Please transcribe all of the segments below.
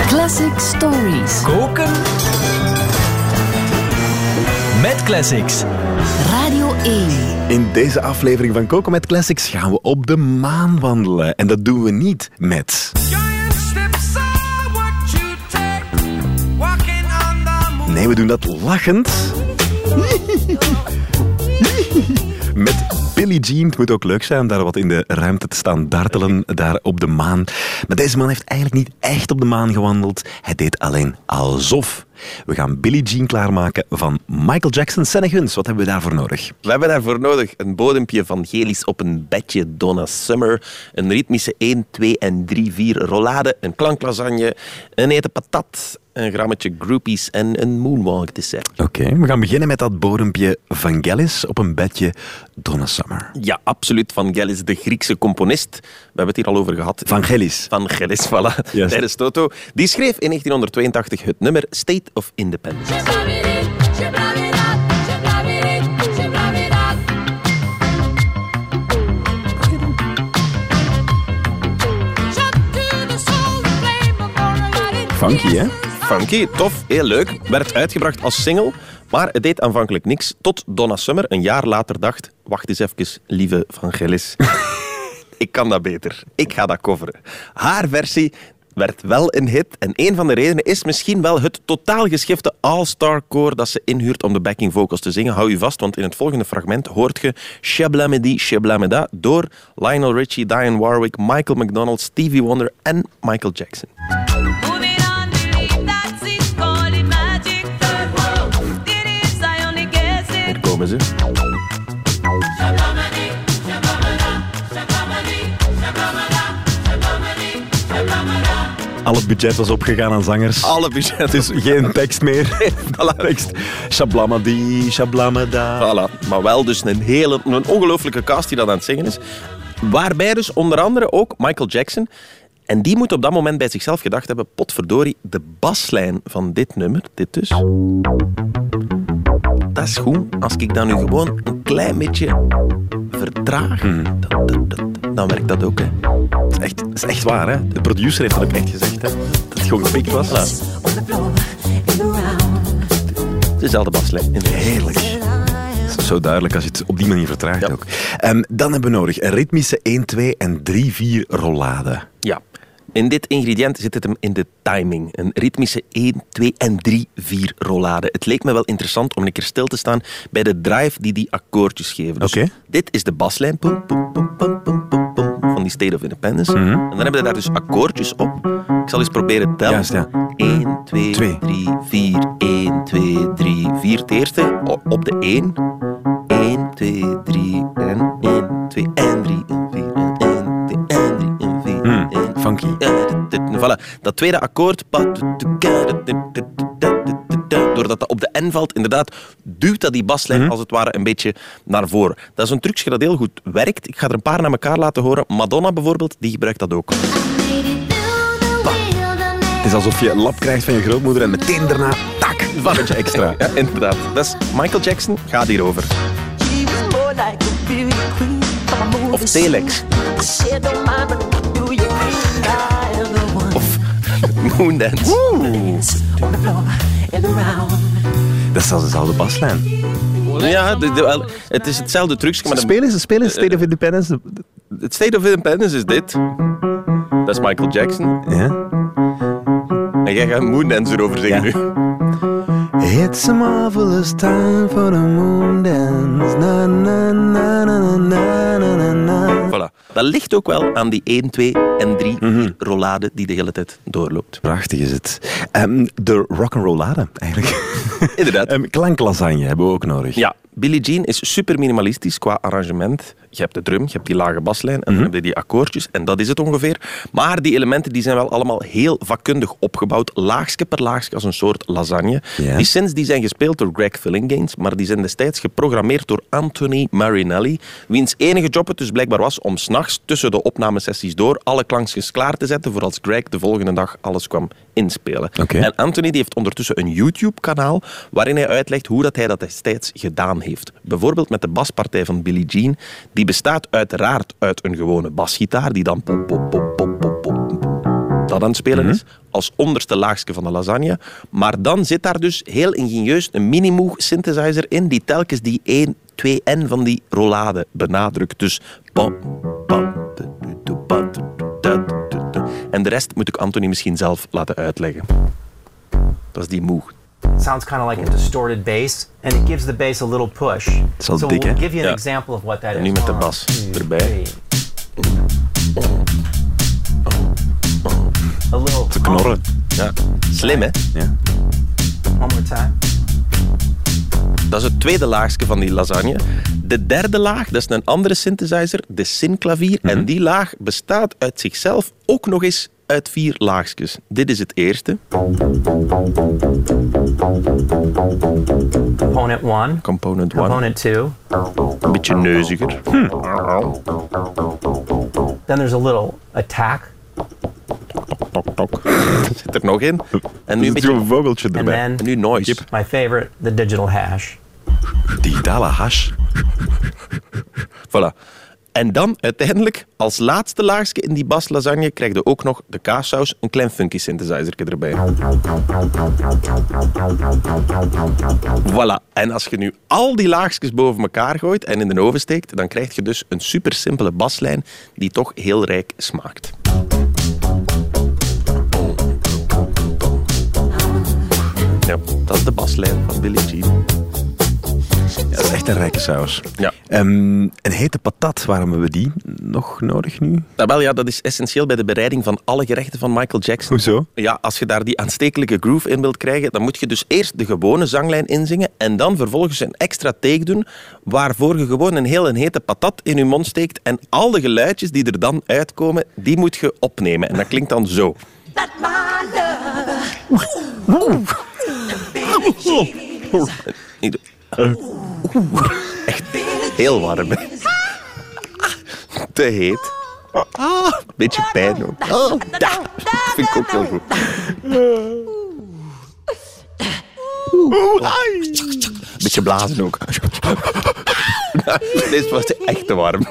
Classic Stories. Koken met classics. Radio 1. In deze aflevering van Coco met Classics gaan we op de maan wandelen. En dat doen we niet met... Nee, we doen dat lachend. Met Billie Jean. Het moet ook leuk zijn om daar wat in de ruimte te staan dartelen, daar op de maan. Maar deze man heeft eigenlijk niet echt op de maan gewandeld. Hij deed alleen alsof. We gaan Billie Jean klaarmaken van Michael Jackson. Seneguns, wat hebben we daarvoor nodig? We hebben daarvoor nodig een bodempje van Gelis op een bedje Donna Summer, een ritmische 1, 2 en 3, 4 rollade, een klanklasagne, een eten patat, een grammetje groupies en een moonwalk dessert. Oké, we gaan beginnen met dat bodempje van Gellis op een bedje Donna Summer. Ja, absoluut. Van Gelis, de Griekse componist. We hebben het hier al over gehad. Van Gellis. Van Gelis, voilà. Juist. Tijdens Toto. Die schreef in 1982 het nummer State of Independence. Funky, hè? Funky, tof, heel leuk. Werd uitgebracht als single, maar het deed aanvankelijk niks. Tot Donna Summer een jaar later dacht... Wacht eens even, lieve Van ik kan dat beter. Ik ga dat coveren. Haar versie werd wel een hit. En een van de redenen is misschien wel het totaal geschifte all-star koor dat ze inhuurt om de backing vocals te zingen. Hou je vast, want in het volgende fragment hoort je Shablamedi Shablameda door Lionel Richie, Diane Warwick, Michael McDonald, Stevie Wonder en Michael Jackson. Komen ze. Al het budget was opgegaan aan zangers. Alle budgetten. Dus geen tekst meer. Voilà. tekst. Shablamadi, shablamada. Voilà. Maar wel dus een hele, een ongelooflijke cast die dat aan het zingen is. Waarbij dus onder andere ook Michael Jackson. En die moet op dat moment bij zichzelf gedacht hebben, potverdorie, de baslijn van dit nummer, dit dus. Dat is goed. Als ik dan nu gewoon een klein beetje vertraag, dan, dan, werkt dat ook. Hè. Dat is echt, dat is echt waar, hè? De producer heeft dat ook echt gezegd, hè? Dat het gewoon gepikt was. Dezelfde baslijn. Heerlijk. Dat is zo duidelijk als je het op die manier vertraagt Ja. ook. Ehm, dan hebben we nodig een ritmische 1, 2 en 3, 4 rollade. Ja. In dit ingrediënt zit het hem in de timing. Een ritmische 1, 2 en 3, 4 rollade. Het leek me wel interessant om een keer stil te staan bij de drive die die akkoordjes geven. Dus. Dit is de baslijn pum, pum, pum, van die State of Independence. En dan hebben we daar dus akkoordjes op. Ik zal eens proberen tellen. Juist, ja. 1, 2, Twee. 3, 4, 1, 2, 3, 4. Het eerste op de 1. 1, 2, 3 en 1, 2 en 3 Voilà. Dat tweede akkoord, doordat dat op de N valt, inderdaad, duwt dat die baslijn als het ware een beetje naar voren. Dat is een trucje dat heel goed werkt. Ik ga er een paar naar elkaar laten horen. Madonna bijvoorbeeld, die gebruikt dat ook. Het is alsof je een lap krijgt van je grootmoeder en meteen daarna, tak, een valletje extra. Ja, inderdaad. Dat is Michael Jackson, gaat hierover. Of Telex. Moondance. Dat is zelfs dezelfde baslijn. Ja, de- de- het is hetzelfde trucje, maar Spelen ze, spelen ze State of Independence? het State of Independence is dit. Dat is Michael Jackson. Ja. En jij gaat Moondance erover zingen Ja. nu. It's a marvelous time for the moon dance. Na, na, na, na, na, na, na, na. Voilà. Dat ligt ook wel aan die 1, 2 en 3 rollade die de hele tijd doorloopt. Prachtig is het. Ehm, de rock'n'rollade, eigenlijk. Inderdaad. Ehm, klanklasagne hebben we ook nodig. Ja, Billie Jean is super minimalistisch qua arrangement. Je hebt de drum, je hebt die lage baslijn en dan heb je die akkoordjes en dat is het ongeveer. Maar die elementen die zijn wel allemaal heel vakkundig opgebouwd, laagje per laagje als een soort lasagne. Die synths die zijn gespeeld door Greg Fillinganes, maar die zijn destijds geprogrammeerd door Anthony Marinelli, wiens enige job het dus blijkbaar was om s'nachts tussen de opnamesessies door alle klankjes klaar te zetten voor als Greg de volgende dag alles kwam inspelen. En Anthony die heeft ondertussen een YouTube-kanaal waarin hij uitlegt hoe dat hij dat destijds gedaan heeft. Bijvoorbeeld met de baspartij van Billie Jean. Die bestaat uiteraard uit een gewone basgitaar die dan pop, pop, pop, pop, pop, pop, dat aan het spelen is, als onderste laagje van de lasagne. Maar dan zit daar dus heel ingenieus een Minimoog synthesizer in, die telkens die 1, 2 N van die rollade benadrukt. Dus pam, pam. En de rest moet ik Anthony misschien zelf laten uitleggen. Dat is die Moog. Sounds kind of like a distorted bass, and it gives the bass a little push. is so dik, we'll give you an Ja. example of what that is. En nu met de bas erbij. A little. Te knorren. Ja. Slim, hè? Ja. One more time. Dat is het tweede laagje van die lasagne. De derde laag, dat is een andere synthesizer, de synklavier. En die laag bestaat uit zichzelf ook nog eens uit vier laagjes. Dit is het eerste, Component one. component 1. Component two. Een beetje neuziger. Then there's a little attack, Tok, tok. Zit er nog in. En nu een beetje... zo'n vogeltje erbij. En nu noise. my favorite, the digital hash. Digitale hash. Voilà. En dan uiteindelijk, als laatste laagje in die baslasagne, krijg je ook nog de kaassaus, een klein funky synthesizer erbij. Voilà. En als je nu al die laagjes boven elkaar gooit en in de oven steekt, dan krijg je dus een super simpele baslijn die toch heel rijk smaakt. Ja, dat is de baslijn van Billie Jean. Dat is echt een rijke saus. Ja. Ehm, een hete patat, waarom hebben we die nog nodig nu? Nou, wel, ja, dat is essentieel bij de bereiding van alle gerechten van Michael Jackson. Hoezo? Ja, als je daar die aanstekelijke groove in wilt krijgen, dan moet je dus eerst de gewone zanglijn inzingen en dan vervolgens een extra take doen, waarvoor je gewoon een heel een hete patat in je mond steekt en al de geluidjes die er dan uitkomen, die moet je opnemen. En dat klinkt dan zo. Oeh, Echt heel warm. hè. Te heet. Ah, beetje pijn ook. Ah, da. Vind ik ook heel goed. Beetje blazen ook. Deze was echt te warm.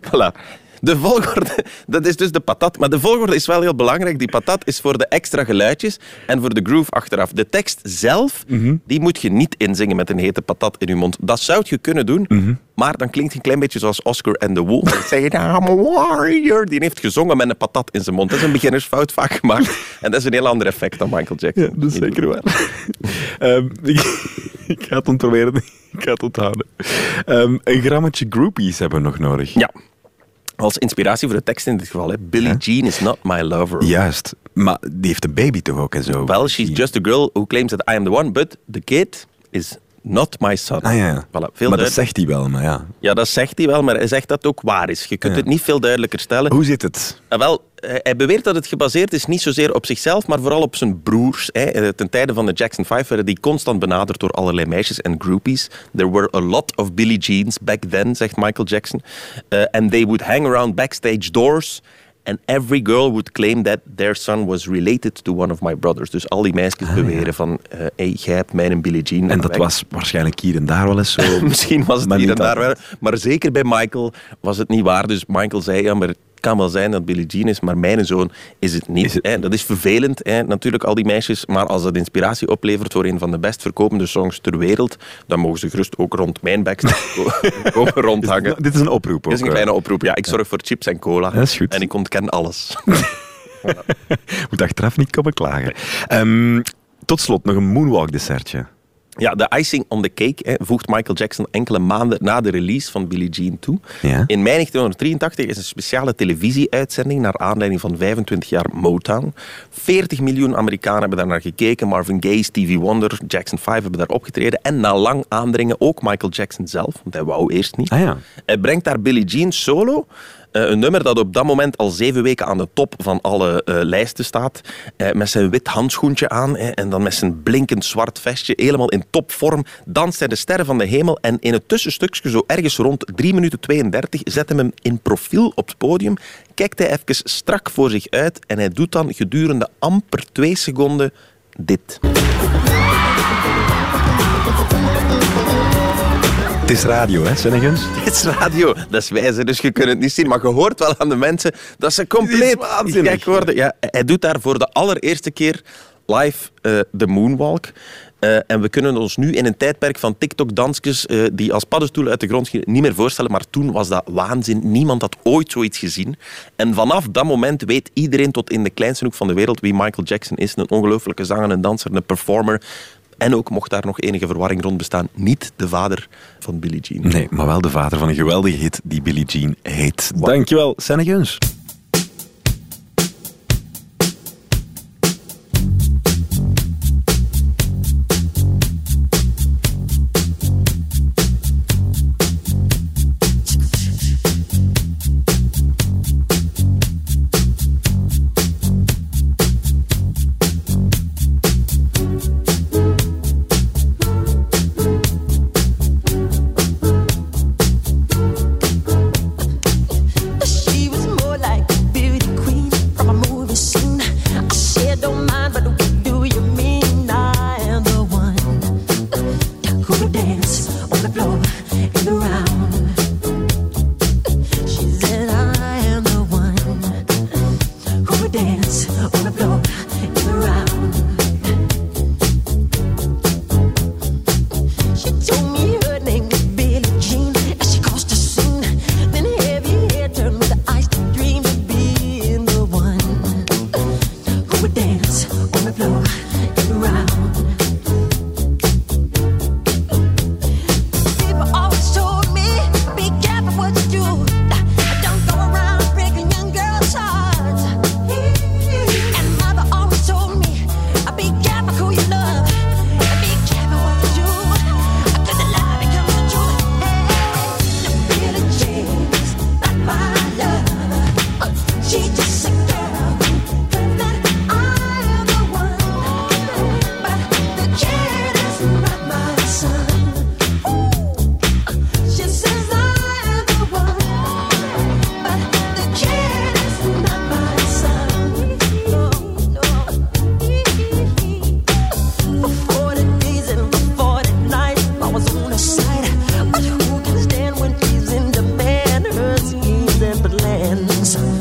Voilà. De volgorde, dat is dus de patat. Maar de volgorde is wel heel belangrijk. Die patat is voor de extra geluidjes en voor de groove achteraf. De tekst zelf, die moet je niet inzingen met een hete patat in je mond. Dat zou je kunnen doen, maar dan klinkt het een klein beetje zoals Oscar en the Wolf. Say I'm a warrior. Die heeft gezongen met een patat in zijn mond. Dat is een beginnersfout vaak gemaakt. En dat is een heel ander effect dan Michael Jackson. Ja, dat is zeker waar. Ehm, ik, ik ga het onthouden. Ik ga het onthouden. Ehm, een grammetje groupies hebben we nog nodig. Ja. Als inspiratie voor de tekst in dit geval. Hè. Billie Jean is not my lover. Juist. Maar die heeft een baby toch ook en zo? Well, she's just a girl who claims that I am the one, but the kid is not my son. Ah ja. Voilà, veel maar dat zegt hij wel, maar ja. Ja, dat zegt hij wel, maar hij zegt dat het ook waar is. Je kunt Ja. het niet veel duidelijker stellen. Hoe zit het? Ah, Wel, hij hij beweert dat het gebaseerd is niet zozeer op zichzelf, maar vooral op zijn broers. Hè. Eh, Ten tijde van de Jackson 5 werden die constant benaderd door allerlei meisjes en groupies. There were a lot of Billie Jeans back then, zegt Michael Jackson. Eh, and they would hang around backstage doors. And every girl would claim that their son was related to one of my brothers. Dus al die meisjes beweren van, eh hey, jij hebt mijn Billie Jean. Ah, En dat weg. was waarschijnlijk hier en daar wel eens zo. Misschien was het Maar hier en daar wel. Maar zeker bij Michael was het niet waar. Dus Michael zei, ja, maar kan wel zijn dat Billie Jean is, maar mijn zoon is het niet. Is het- hè. Dat is vervelend, hè, natuurlijk, al die meisjes. Maar als dat inspiratie oplevert voor een van de best verkopende songs ter wereld, dan mogen ze gerust ook rond mijn backstage komen rondhangen. Dit is een oproep ook. Dit is een eh. kleine oproep. Ja, ik zorg voor chips en cola. Dat is goed. En ik ontken alles. Moet achteraf niet komen klagen. Ehm, tot slot nog een moonwalk dessertje. Ja, de icing on the cake hè, voegt Michael Jackson enkele maanden na de release van Billie Jean toe. Ja. In mei 1983 is een speciale televisieuitzending naar aanleiding van 25 jaar Motown. 40 miljoen Amerikanen hebben daar naar gekeken. Marvin Gaye, Stevie Wonder, Jackson 5 hebben daar opgetreden. En na lang aandringen ook Michael Jackson zelf, want hij wou eerst niet. Ah ja. Hij brengt daar Billie Jean solo. Eh, een nummer dat op dat moment al zeven weken aan de top van alle eh, lijsten staat. eh, met zijn wit handschoentje aan en dan met zijn blinkend zwart vestje. Helemaal in topvorm. Danst hij de sterren van de hemel. En in het tussenstukje, zo ergens rond 3 minuten 32, zet hem in profiel op het podium. Kijkt hij even strak voor zich uit. En hij doet dan gedurende amper twee seconden dit. Het is radio, hè, Sennegens? Het is radio, dat is wijze, dus je kunt het niet zien. Maar je hoort wel aan de mensen dat ze compleet gek worden. Ja, hij doet daar voor de allereerste keer live eh, de moonwalk. Eh, en we kunnen ons nu in een tijdperk van TikTok-dansjes eh, die als paddenstoelen uit de grond schieten niet meer voorstellen. Maar toen was dat waanzin. Niemand had ooit zoiets gezien. En vanaf dat moment weet iedereen tot in de kleinste hoek van de wereld wie Michael Jackson is. Een ongelooflijke zanger, een danser, een performer. En ook, mocht daar nog enige verwarring rond bestaan, niet de vader van Billie Jean. Nee, maar wel de vader van een geweldige hit die Billie Jean heet. Dankjewel, Sennegens. She friends.